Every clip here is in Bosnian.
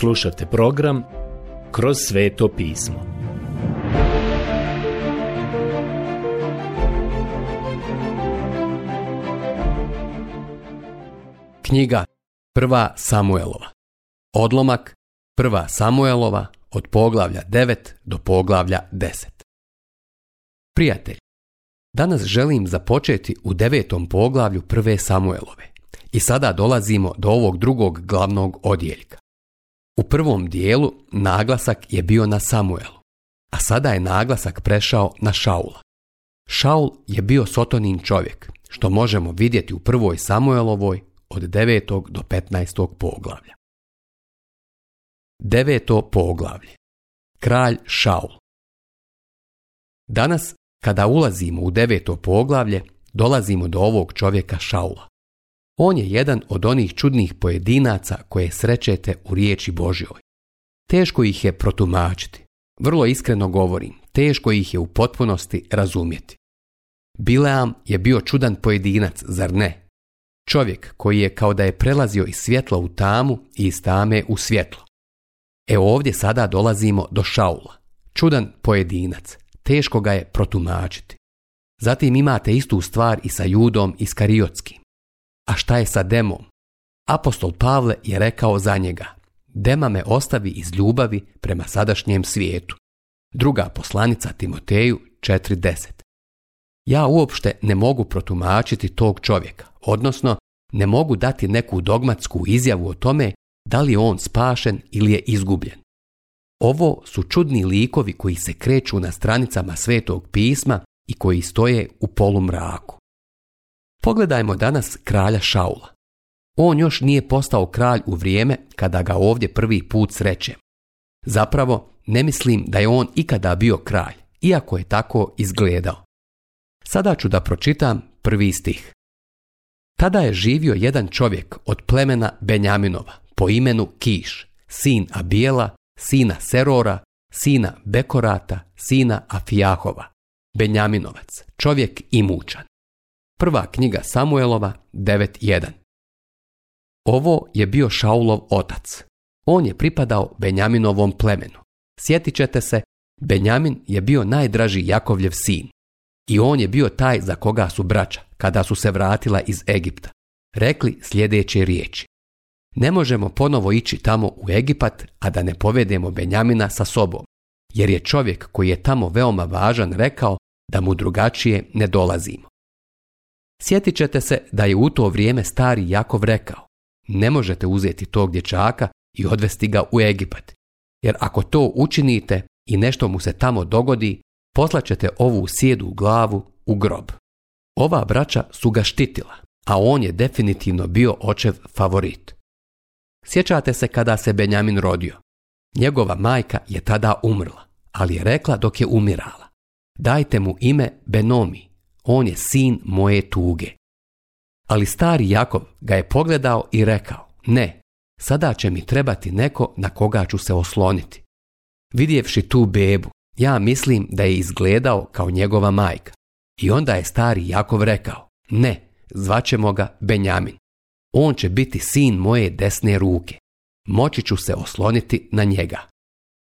Slušate program Kroz sveto pismo. Knjiga Prva Samuelova. Odlomak Prva Samuelova od poglavlja 9 do poglavlja 10. Prijatelj, danas želim započeti u devetom poglavlju Prve Samuelove. I sada dolazimo do ovog drugog glavnog odjeljka. U prvom dijelu naglasak je bio na Samuelu, a sada je naglasak prešao na Šaula. Šaul je bio sotonin čovjek, što možemo vidjeti u prvoj Samuelovoj od 9. do 15. poglavlja. Deveto poglavlje. Kralj Šaul. Danas, kada ulazimo u deveto poglavlje, dolazimo do ovog čovjeka Šaula. On je jedan od onih čudnih pojedinaca koje srećete u riječi Božjoj. Teško ih je protumačiti. Vrlo iskreno govorim, teško ih je u potpunosti razumjeti. Bileam je bio čudan pojedinac, zar ne? Čovjek koji je kao da je prelazio iz svjetla u tamu i iz tame u svjetlo. E ovdje sada dolazimo do Šaula. Čudan pojedinac, teško ga je protumačiti. Zatim imate istu stvar i sa Judom i Kariotskim. A šta je sa demom? Apostol Pavle je rekao za njega, Dema me ostavi iz ljubavi prema sadašnjem svijetu. Druga poslanica Timoteju 4.10. Ja uopšte ne mogu protumačiti tog čovjeka, odnosno ne mogu dati neku dogmatsku izjavu o tome da li je on spašen ili je izgubljen. Ovo su čudni likovi koji se kreću na stranicama Svetog pisma i koji stoje u polumraku. Pogledajmo danas kralja Šaula. On još nije postao kralj u vrijeme kada ga ovdje prvi put sreće. Zapravo, ne mislim da je on ikada bio kralj, iako je tako izgledao. Sada ću da pročitam prvi stih. Tada je živio jedan čovjek od plemena Benjaminova po imenu Kiš, sin Abijela, sina Serora, sina Bekorata, sina Afijahova. Benjaminovac, čovjek imućan. Prva knjiga Samuelova 9.1. Ovo je bio Šaulov otac. On je pripadao Benjaminovom plemenu. Sjetit ćete se, Benjamin je bio najdraži Jakovljev sin. I on je bio taj za koga su braća, kada su se vratila iz Egipta. Rekli sljedeće riječi. Ne možemo ponovo ići tamo u Egipat, a da ne povedemo Benjamina sa sobom, jer je čovjek koji je tamo veoma važan rekao da mu drugačije ne dolazimo. Sjetit ćete se da je u to vrijeme stari Jakov rekao ne možete uzeti tog dječaka i odvesti ga u Egipat, jer ako to učinite i nešto mu se tamo dogodi, poslaćete ovu sjedu u glavu u grob. Ova braća su ga štitila, a on je definitivno bio očev favorit. Sjećate se kada se Benjamin rodio. Njegova majka je tada umrla, ali je rekla dok je umirala. Dajte mu ime Benomi, on je sin moje tuge. Ali stari Jakov ga je pogledao i rekao, ne, sada će mi trebati neko na koga ću se osloniti. Vidjevši tu bebu, ja mislim da je izgledao kao njegova majka. I onda je stari Jakov rekao, ne, zvaćemo ga Benjamin. On će biti sin moje desne ruke. Moći ću se osloniti na njega.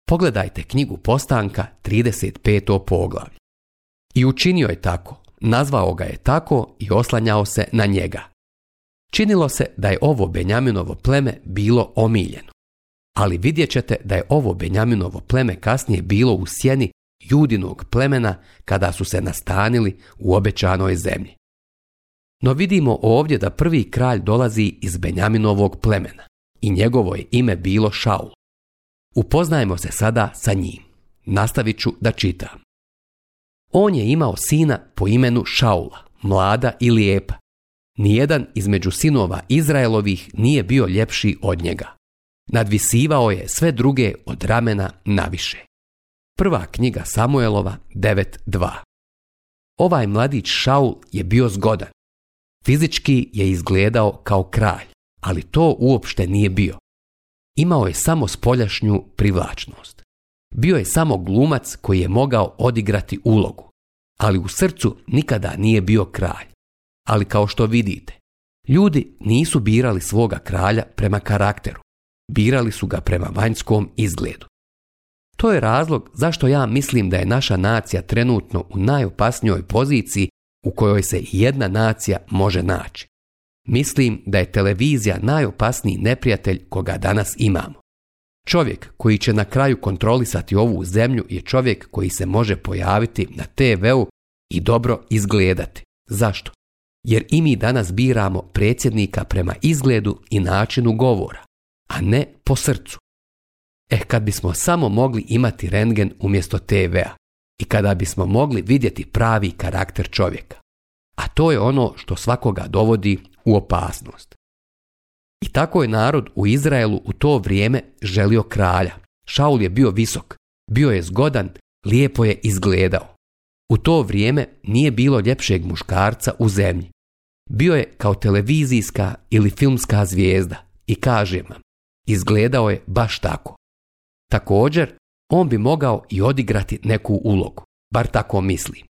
Pogledajte knjigu Postanka 35. poglavlje. I učinio je tako, Nazvao ga je tako i oslanjao se na njega. Činilo se da je ovo Benjaminovo pleme bilo omiljeno. Ali vidjet ćete da je ovo Benjaminovo pleme kasnije bilo u sjeni judinog plemena kada su se nastanili u obećanoj zemlji. No vidimo ovdje da prvi kralj dolazi iz Benjaminovog plemena i njegovo je ime bilo Šaul. Upoznajmo se sada sa njim. Nastavit ću da čitam. On je imao sina po imenu Šaula, mlada i lijepa. Nijedan između sinova Izraelovih nije bio ljepši od njega. Nadvisivao je sve druge od ramena naviše. Prva knjiga Samuelova 9.2 Ovaj mladić Šaul je bio zgodan. Fizički je izgledao kao kralj, ali to uopšte nije bio. Imao je samo spoljašnju privlačnost. Bio je samo glumac koji je mogao odigrati ulogu, ali u srcu nikada nije bio kralj. Ali kao što vidite, ljudi nisu birali svoga kralja prema karakteru, birali su ga prema vanjskom izgledu. To je razlog zašto ja mislim da je naša nacija trenutno u najopasnijoj poziciji u kojoj se jedna nacija može naći. Mislim da je televizija najopasniji neprijatelj koga danas imamo. Čovjek koji će na kraju kontrolisati ovu zemlju je čovjek koji se može pojaviti na TV-u i dobro izgledati. Zašto? Jer i mi danas biramo predsjednika prema izgledu i načinu govora, a ne po srcu. Eh, kad bismo samo mogli imati rengen umjesto TV-a i kada bismo mogli vidjeti pravi karakter čovjeka. A to je ono što svakoga dovodi u opasnost. I tako je narod u Izraelu u to vrijeme želio kralja. Šaul je bio visok, bio je zgodan, lijepo je izgledao. U to vrijeme nije bilo ljepšeg muškarca u zemlji. Bio je kao televizijska ili filmska zvijezda i kažem vam, izgledao je baš tako. Također, on bi mogao i odigrati neku ulogu, bar tako mislim,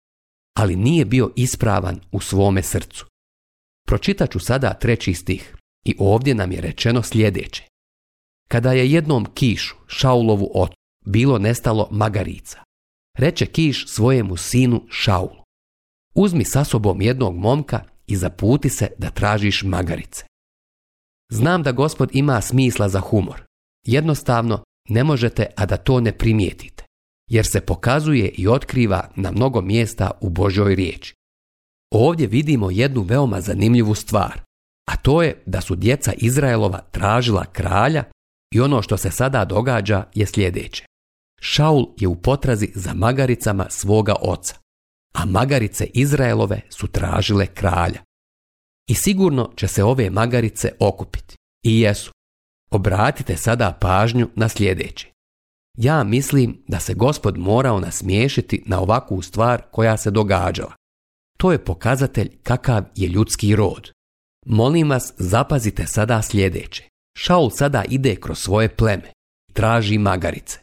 ali nije bio ispravan u svome srcu. Pročitat sada treći stih. I ovdje nam je rečeno sljedeće. Kada je jednom kišu, Šaulovu otu, bilo nestalo magarica, reče kiš svojemu sinu Šaulu. Uzmi sa sobom jednog momka i zaputi se da tražiš magarice. Znam da gospod ima smisla za humor. Jednostavno, ne možete, a da to ne primijetite, jer se pokazuje i otkriva na mnogo mjesta u Božoj riječi. Ovdje vidimo jednu veoma zanimljivu stvar a to je da su djeca Izraelova tražila kralja i ono što se sada događa je sljedeće. Šaul je u potrazi za magaricama svoga oca, a magarice Izraelove su tražile kralja. I sigurno će se ove magarice okupiti. I jesu. Obratite sada pažnju na sljedeće. Ja mislim da se gospod morao nasmiješiti na ovakvu stvar koja se događala. To je pokazatelj kakav je ljudski rod. Molim vas, zapazite sada sljedeće. Šaul sada ide kroz svoje pleme. Traži magarice.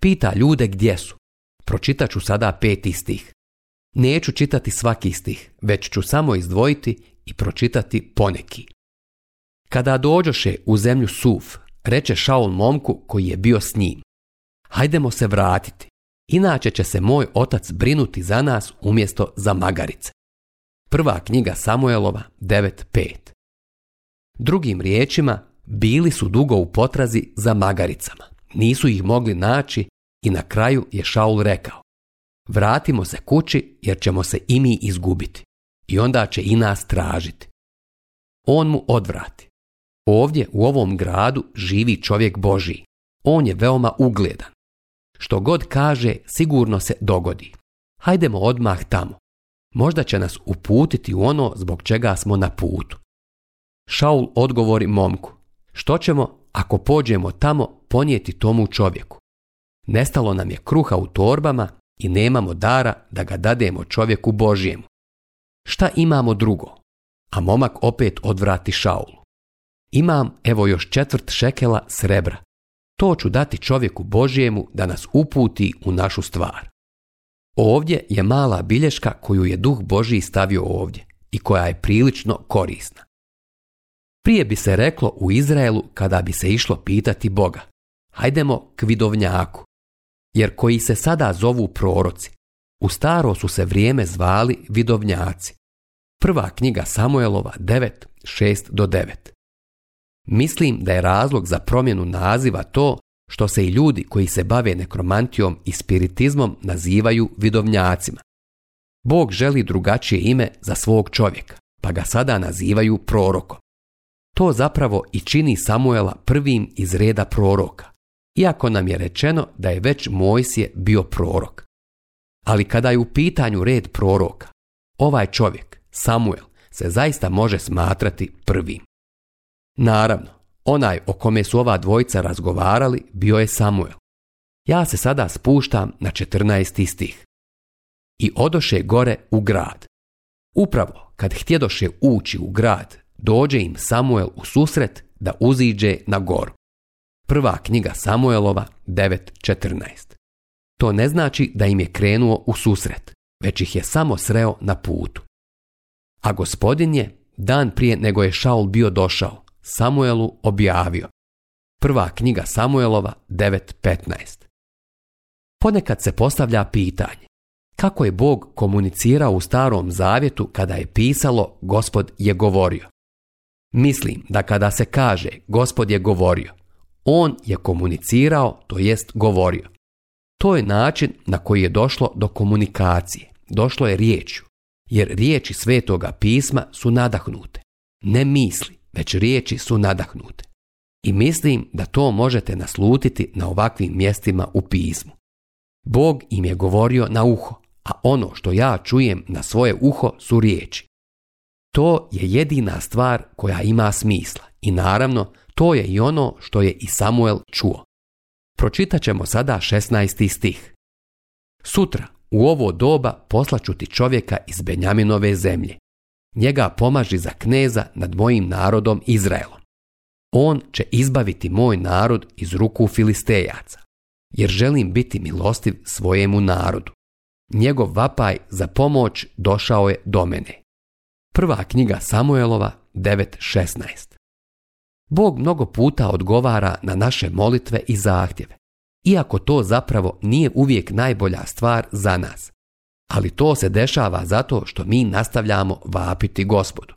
Pita ljude gdje su. Pročitat ću sada pet istih. Neću čitati svaki istih, već ću samo izdvojiti i pročitati poneki. Kada dođoše u zemlju Suf, reče Šaul momku koji je bio s njim. Hajdemo se vratiti, inače će se moj otac brinuti za nas umjesto za magarice. Prva knjiga Samuelova 9.5. Drugim riječima, bili su dugo u potrazi za magaricama. Nisu ih mogli naći i na kraju je Šaul rekao Vratimo se kući jer ćemo se i mi izgubiti i onda će i nas tražiti. On mu odvrati. Ovdje u ovom gradu živi čovjek Božiji. On je veoma ugledan. Što god kaže, sigurno se dogodi. Hajdemo odmah tamo. Možda će nas uputiti u ono zbog čega smo na putu. Šaul odgovori momku. Što ćemo ako pođemo tamo ponijeti tomu čovjeku? Nestalo nam je kruha u torbama i nemamo dara da ga dademo čovjeku Božijemu. Šta imamo drugo? A momak opet odvrati Šaulu. Imam evo još četvrt šekela srebra. To ću dati čovjeku Božijemu da nas uputi u našu stvar. Ovdje je mala bilješka koju je duh Boži stavio ovdje i koja je prilično korisna. Prije bi se reklo u Izraelu kada bi se išlo pitati Boga. Hajdemo k vidovnjaku. Jer koji se sada zovu proroci. U staro su se vrijeme zvali vidovnjaci. Prva knjiga Samuelova 9, do 9. Mislim da je razlog za promjenu naziva to što se i ljudi koji se bave nekromantijom i spiritizmom nazivaju vidovnjacima. Bog želi drugačije ime za svog čovjeka, pa ga sada nazivaju prorokom. To zapravo i čini Samuela prvim iz reda proroka, iako nam je rečeno da je već Mojsije bio prorok. Ali kada je u pitanju red proroka, ovaj čovjek, Samuel, se zaista može smatrati prvim. Naravno, Onaj o kome su ova dvojica razgovarali bio je Samuel. Ja se sada spuštam na 14. stih. I odoše gore u grad. Upravo kad htjedoše ući u grad, dođe im Samuel u susret da uziđe na goru. Prva knjiga Samuelova 9.14. To ne znači da im je krenuo u susret, već ih je samo sreo na putu. A gospodin je, dan prije nego je Šaul bio došao, Samuelu objavio. Prva knjiga Samuelova 9.15 Ponekad se postavlja pitanje kako je Bog komunicirao u starom zavjetu kada je pisalo Gospod je govorio. Mislim da kada se kaže Gospod je govorio, on je komunicirao, to jest govorio. To je način na koji je došlo do komunikacije, došlo je riječju, jer riječi svetoga pisma su nadahnute, ne misli, već riječi su nadahnute. I mislim da to možete naslutiti na ovakvim mjestima u pismu. Bog im je govorio na uho, a ono što ja čujem na svoje uho su riječi. To je jedina stvar koja ima smisla i naravno to je i ono što je i Samuel čuo. Pročitat ćemo sada 16. stih. Sutra u ovo doba poslaću ti čovjeka iz Benjaminove zemlje njega pomaži za kneza nad mojim narodom Izraelom. On će izbaviti moj narod iz ruku filistejaca, jer želim biti milostiv svojemu narodu. Njegov vapaj za pomoć došao je do mene. Prva knjiga Samuelova 9.16 Bog mnogo puta odgovara na naše molitve i zahtjeve, iako to zapravo nije uvijek najbolja stvar za nas ali to se dešava zato što mi nastavljamo vapiti gospodu.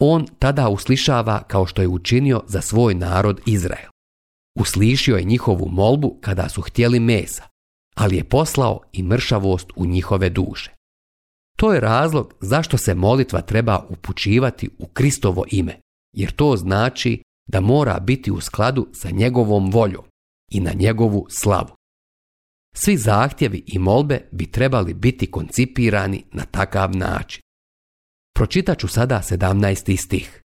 On tada uslišava kao što je učinio za svoj narod Izrael. Uslišio je njihovu molbu kada su htjeli mesa, ali je poslao i mršavost u njihove duše. To je razlog zašto se molitva treba upućivati u Kristovo ime, jer to znači da mora biti u skladu sa njegovom voljom i na njegovu slavu. Svi zahtjevi i molbe bi trebali biti koncipirani na takav način. Pročitat ću sada 17. stih.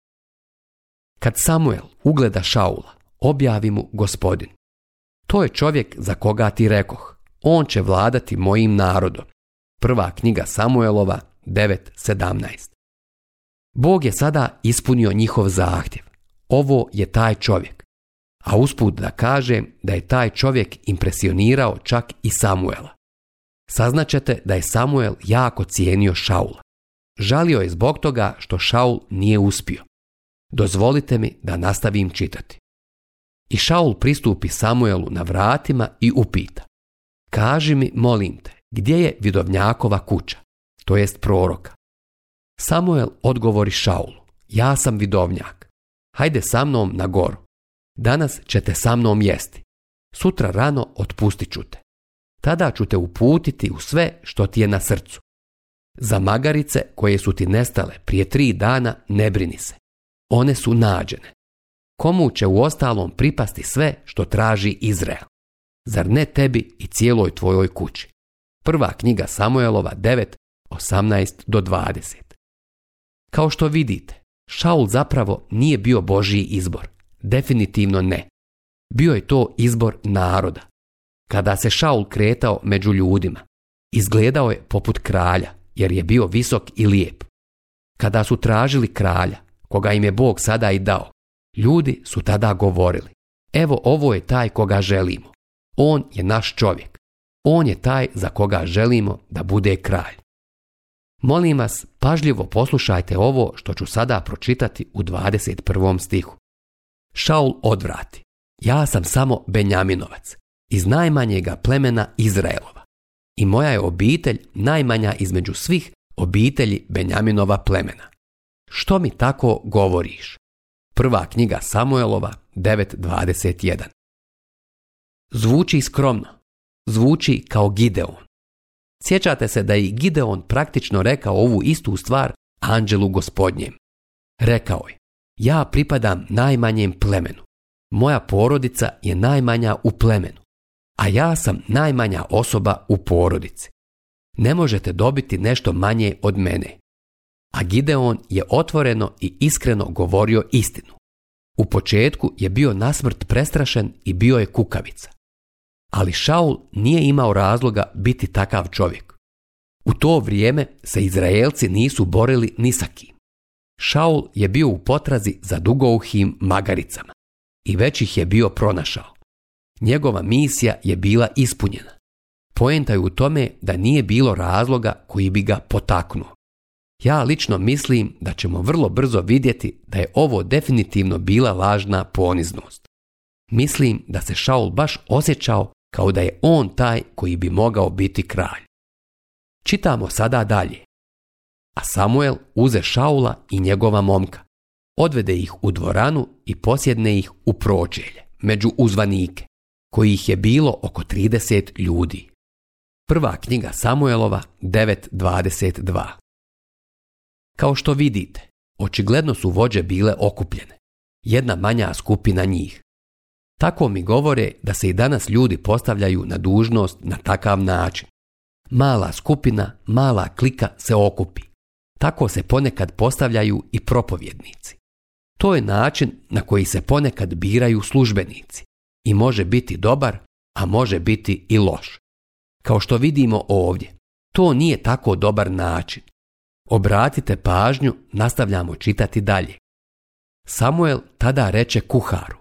Kad Samuel ugleda Šaula, objavi mu gospodin. To je čovjek za koga ti rekoh. On će vladati mojim narodom. Prva knjiga Samuelova 9.17. Bog je sada ispunio njihov zahtjev. Ovo je taj čovjek a usput da kaže da je taj čovjek impresionirao čak i Samuela. Saznaćete da je Samuel jako cijenio Šaula. Žalio je zbog toga što Šaul nije uspio. Dozvolite mi da nastavim čitati. I Šaul pristupi Samuelu na vratima i upita. Kaži mi, molim te, gdje je vidovnjakova kuća, to jest proroka? Samuel odgovori Šaulu, ja sam vidovnjak. Hajde sa mnom na goru. Danas ćete sa mnom jesti. Sutra rano otpustit ću te. Tada ću te uputiti u sve što ti je na srcu. Za magarice koje su ti nestale prije tri dana ne brini se. One su nađene. Komu će u ostalom pripasti sve što traži Izrael? Zar ne tebi i cijeloj tvojoj kući? Prva knjiga Samuelova 9, 18 do 20. Kao što vidite, Šaul zapravo nije bio Božiji izbor. Definitivno ne. Bio je to izbor naroda. Kada se Šaul kretao među ljudima, izgledao je poput kralja, jer je bio visok i lijep. Kada su tražili kralja, koga im je Bog sada i dao, ljudi su tada govorili, evo ovo je taj koga želimo. On je naš čovjek. On je taj za koga želimo da bude kralj. Molim vas, pažljivo poslušajte ovo što ću sada pročitati u 21. stihu. Šaul odvrati. Ja sam samo Benjaminovac, iz najmanjega plemena Izraelova. I moja je obitelj najmanja između svih obitelji Benjaminova plemena. Što mi tako govoriš? Prva knjiga Samuelova 9.21 Zvuči skromno. Zvuči kao Gideon. Sjećate se da je Gideon praktično rekao ovu istu stvar anđelu gospodnjem. Rekao je, ja pripadam najmanjem plemenu. Moja porodica je najmanja u plemenu. A ja sam najmanja osoba u porodici. Ne možete dobiti nešto manje od mene. A Gideon je otvoreno i iskreno govorio istinu. U početku je bio nasmrt prestrašen i bio je kukavica. Ali Šaul nije imao razloga biti takav čovjek. U to vrijeme se Izraelci nisu borili ni sa kim. Šaul je bio u potrazi za dugouhim magaricama i već ih je bio pronašao. Njegova misija je bila ispunjena. Poenta je u tome da nije bilo razloga koji bi ga potaknuo. Ja lično mislim da ćemo vrlo brzo vidjeti da je ovo definitivno bila lažna poniznost. Mislim da se Šaul baš osjećao kao da je on taj koji bi mogao biti kralj. Čitamo sada dalje a Samuel uze Šaula i njegova momka. Odvede ih u dvoranu i posjedne ih u pročelje, među uzvanike, kojih je bilo oko 30 ljudi. Prva knjiga Samuelova 9.22 Kao što vidite, očigledno su vođe bile okupljene, jedna manja skupina njih. Tako mi govore da se i danas ljudi postavljaju na dužnost na takav način. Mala skupina, mala klika se okupi. Tako se ponekad postavljaju i propovjednici. To je način na koji se ponekad biraju službenici i može biti dobar, a može biti i loš. Kao što vidimo ovdje, to nije tako dobar način. Obratite pažnju, nastavljamo čitati dalje. Samuel tada reče kuharu,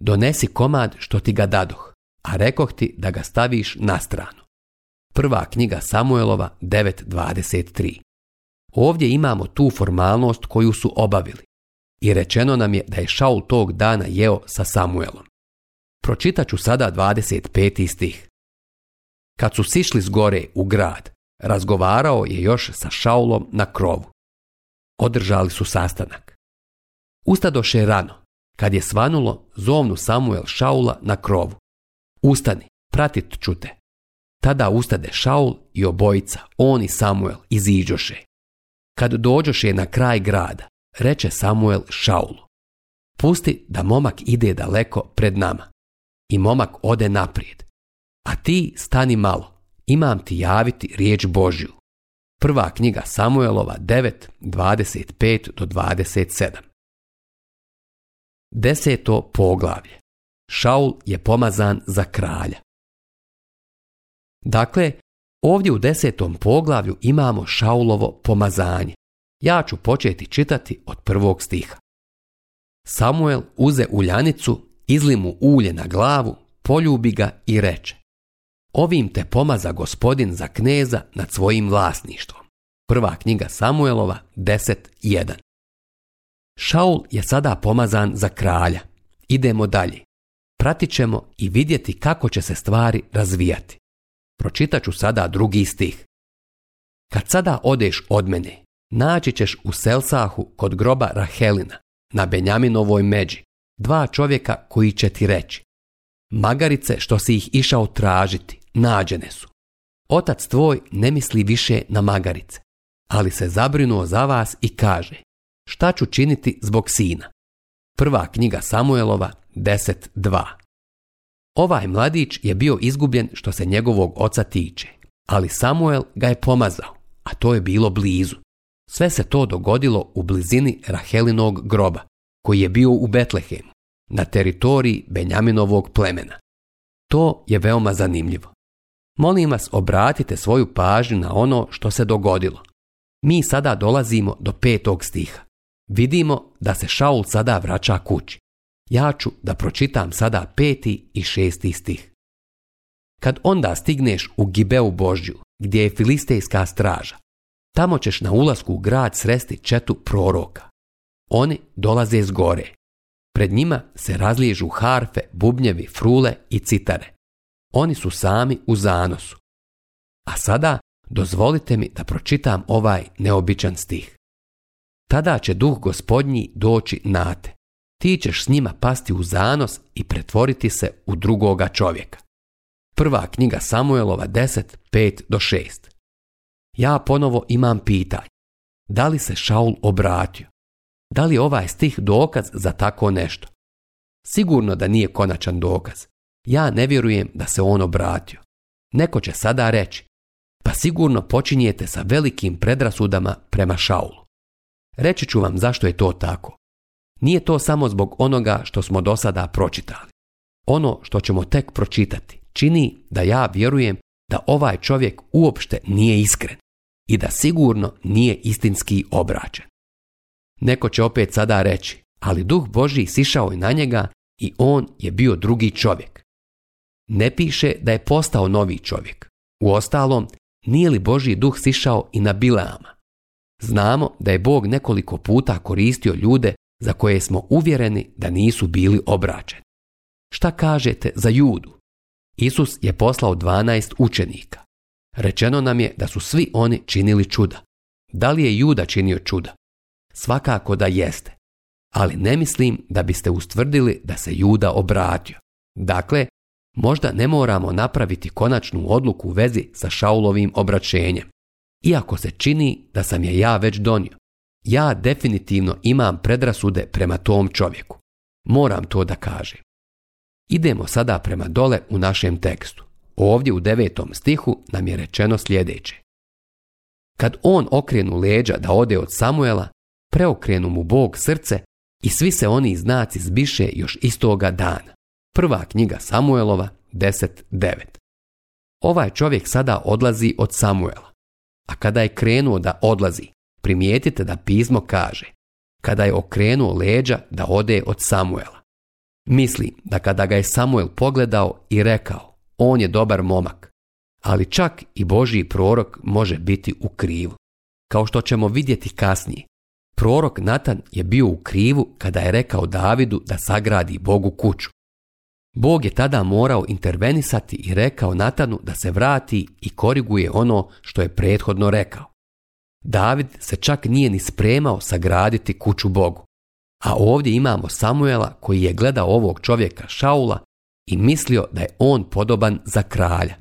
donesi komad što ti ga dadoh, a rekoh ti da ga staviš na stranu. Prva knjiga Samuelova 9.23 Ovdje imamo tu formalnost koju su obavili. I rečeno nam je da je Šaul tog dana jeo sa Samuelom. Pročitat ću sada 25. stih. Kad su sišli s gore u grad, razgovarao je još sa Šaulom na krovu. Održali su sastanak. Ustadoše rano, kad je svanulo, zovnu Samuel Šaula na krovu. Ustani, pratit ću te. Tada ustade Šaul i obojica, on i Samuel, iziđoše. Kad je na kraj grada, reče Samuel Šaulu, pusti da momak ide daleko pred nama. I momak ode naprijed. A ti stani malo, imam ti javiti riječ Božju. Prva knjiga Samuelova 9, 25 do 27. Deseto poglavlje. Šaul je pomazan za kralja. Dakle, Ovdje u desetom poglavlju imamo Šaulovo pomazanje. Ja ću početi čitati od prvog stiha. Samuel uze uljanicu, izlimu ulje na glavu, poljubi ga i reče Ovim te pomaza gospodin za kneza nad svojim vlasništvom. Prva knjiga Samuelova 10.1 Šaul je sada pomazan za kralja. Idemo dalje. Pratit ćemo i vidjeti kako će se stvari razvijati. Pročitat ću sada drugi stih. Kad sada odeš od mene, naći ćeš u Selsahu kod groba Rahelina, na Benjaminovoj međi, dva čovjeka koji će ti reći. Magarice što si ih išao tražiti, nađene su. Otac tvoj ne misli više na magarice, ali se zabrinuo za vas i kaže, šta ću činiti zbog sina? Prva knjiga Samuelova 10.2 Ovaj mladić je bio izgubljen što se njegovog oca tiče, ali Samuel ga je pomazao, a to je bilo blizu. Sve se to dogodilo u blizini Rahelinog groba, koji je bio u Betlehemu, na teritoriji Benjaminovog plemena. To je veoma zanimljivo. Molim vas obratite svoju pažnju na ono što se dogodilo. Mi sada dolazimo do petog stiha. Vidimo da se Šaul sada vraća kući ja ću da pročitam sada peti i šesti stih. Kad onda stigneš u Gibeu Božju, gdje je filistejska straža, tamo ćeš na ulasku u grad sresti četu proroka. Oni dolaze iz gore. Pred njima se razliježu harfe, bubnjevi, frule i citare. Oni su sami u zanosu. A sada dozvolite mi da pročitam ovaj neobičan stih. Tada će duh gospodnji doći na te ti ćeš s njima pasti u zanos i pretvoriti se u drugoga čovjeka. Prva knjiga Samuelova 105 do 6. Ja ponovo imam pitanje. Da li se Šaul obratio? Da li ovaj stih dokaz za tako nešto? Sigurno da nije konačan dokaz. Ja ne vjerujem da se on obratio. Neko će sada reći, pa sigurno počinjete sa velikim predrasudama prema Šaulu. Reći ću vam zašto je to tako. Nije to samo zbog onoga što smo do sada pročitali. Ono što ćemo tek pročitati čini da ja vjerujem da ovaj čovjek uopšte nije iskren i da sigurno nije istinski obraćen. Neko će opet sada reći, ali duh Boži sišao je na njega i on je bio drugi čovjek. Ne piše da je postao novi čovjek. Uostalom, nije li Božji duh sišao i na Bileama? Znamo da je Bog nekoliko puta koristio ljude za koje smo uvjereni da nisu bili obraćeni. Šta kažete za Judu? Isus je poslao 12 učenika. Rečeno nam je da su svi oni činili čuda. Da li je Juda činio čuda? Svakako da jeste. Ali ne mislim da biste ustvrdili da se Juda obratio. Dakle, možda ne moramo napraviti konačnu odluku u vezi sa Šaulovim obraćenjem. Iako se čini da sam je ja već donio ja definitivno imam predrasude prema tom čovjeku. Moram to da kažem. Idemo sada prema dole u našem tekstu. Ovdje u devetom stihu nam je rečeno sljedeće. Kad on okrenu leđa da ode od Samuela, preokrenu mu Bog srce i svi se oni znaci zbiše još istoga dana. Prva knjiga Samuelova 10.9 Ovaj čovjek sada odlazi od Samuela, a kada je krenuo da odlazi, Primijetite da pismo kaže kada je okrenuo leđa da ode od Samuela. Misli da kada ga je Samuel pogledao i rekao on je dobar momak, ali čak i Božiji prorok može biti u krivu. Kao što ćemo vidjeti kasnije, prorok Natan je bio u krivu kada je rekao Davidu da sagradi Bogu kuću. Bog je tada morao intervenisati i rekao Natanu da se vrati i koriguje ono što je prethodno rekao. David se čak nije ni spremao sagraditi kuću Bogu. A ovdje imamo Samuela koji je gledao ovog čovjeka Šaula i mislio da je on podoban za kralja.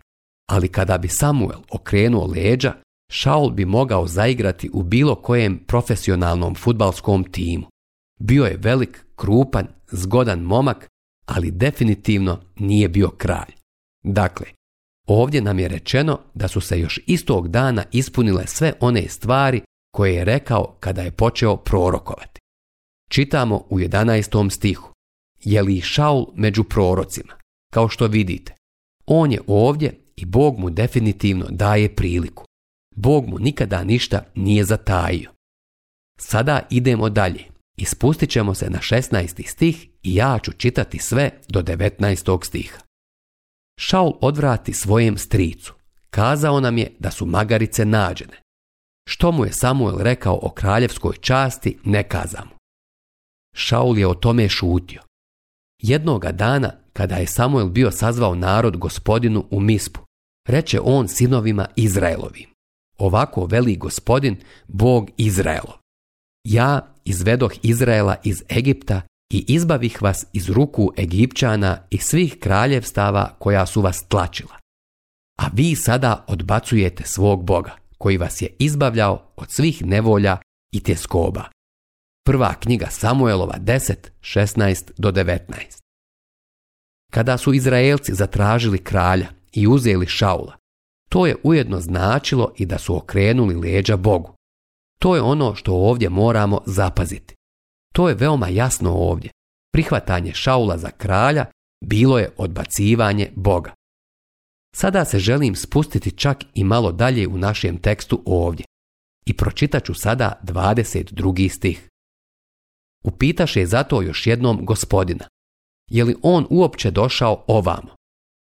Ali kada bi Samuel okrenuo leđa, Šaul bi mogao zaigrati u bilo kojem profesionalnom futbalskom timu. Bio je velik, krupan, zgodan momak, ali definitivno nije bio kralj. Dakle, Ovdje nam je rečeno da su se još istog dana ispunile sve one stvari koje je rekao kada je počeo prorokovati. Čitamo u 11. stihu. Je li Šaul među prorocima? Kao što vidite, on je ovdje i Bog mu definitivno daje priliku. Bog mu nikada ništa nije zatajio. Sada idemo dalje. Ispustit ćemo se na 16. stih i ja ću čitati sve do 19. stiha. Šaul odvrati svojem stricu. Kazao nam je da su magarice nađene. Što mu je Samuel rekao o kraljevskoj časti, ne mu. Šaul je o tome šutio. Jednoga dana, kada je Samuel bio sazvao narod gospodinu u mispu, reče on sinovima Izraelovi: Ovako veli gospodin, Bog Izraelov. Ja izvedoh Izraela iz Egipta i izbavih vas iz ruku Egipćana i svih kraljevstava koja su vas tlačila. A vi sada odbacujete svog Boga, koji vas je izbavljao od svih nevolja i tjeskoba. Prva knjiga Samuelova 10, 16 do 19. Kada su Izraelci zatražili kralja i uzeli Šaula, to je ujedno značilo i da su okrenuli leđa Bogu. To je ono što ovdje moramo zapaziti. To je veoma jasno ovdje. Prihvatanje Šaula za kralja bilo je odbacivanje Boga. Sada se želim spustiti čak i malo dalje u našem tekstu ovdje i pročitat ću sada 22. stih. je zato još jednom gospodina, je li on uopće došao ovamo?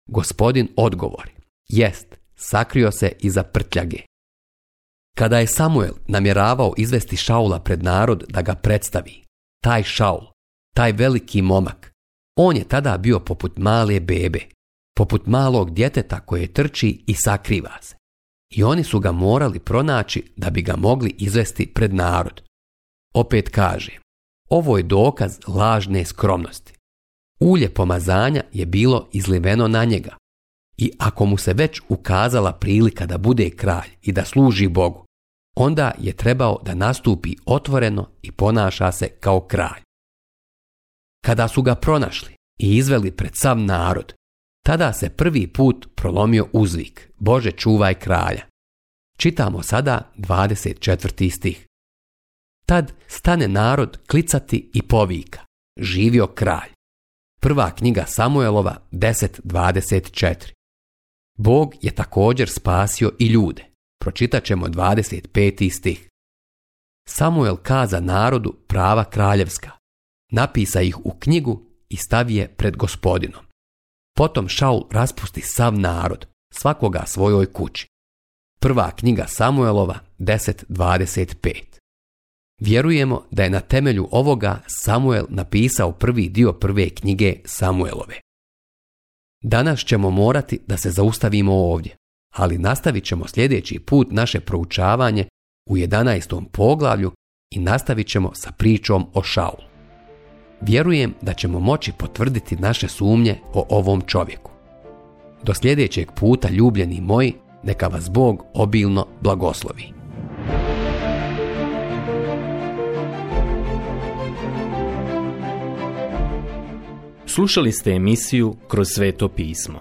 Gospodin odgovori, jest, sakrio se iza prtljage. Kada je Samuel namjeravao izvesti Šaula pred narod da ga predstavi, taj Šaul, taj veliki momak. On je tada bio poput male bebe, poput malog djeteta koje trči i sakriva se. I oni su ga morali pronaći da bi ga mogli izvesti pred narod. Opet kaže, ovo je dokaz lažne skromnosti. Ulje pomazanja je bilo izliveno na njega. I ako mu se već ukazala prilika da bude kralj i da služi Bogu, onda je trebao da nastupi otvoreno i ponaša se kao kralj. Kada su ga pronašli i izveli pred sav narod, tada se prvi put prolomio uzvik Bože čuvaj kralja. Čitamo sada 24. stih. Tad stane narod klicati i povika. Živio kralj. Prva knjiga Samuelova 10.24. Bog je također spasio i ljude. Pročitat ćemo 25. stih. Samuel kaza narodu prava kraljevska. Napisa ih u knjigu i stavi je pred gospodinom. Potom Šaul raspusti sav narod, svakoga svojoj kući. Prva knjiga Samuelova 10.25 Vjerujemo da je na temelju ovoga Samuel napisao prvi dio prve knjige Samuelove. Danas ćemo morati da se zaustavimo ovdje ali nastavit ćemo sljedeći put naše proučavanje u 11. poglavlju i nastavit ćemo sa pričom o Šaulu. Vjerujem da ćemo moći potvrditi naše sumnje o ovom čovjeku. Do sljedećeg puta, ljubljeni moji, neka vas Bog obilno blagoslovi. Slušali ste emisiju Kroz sveto pismo.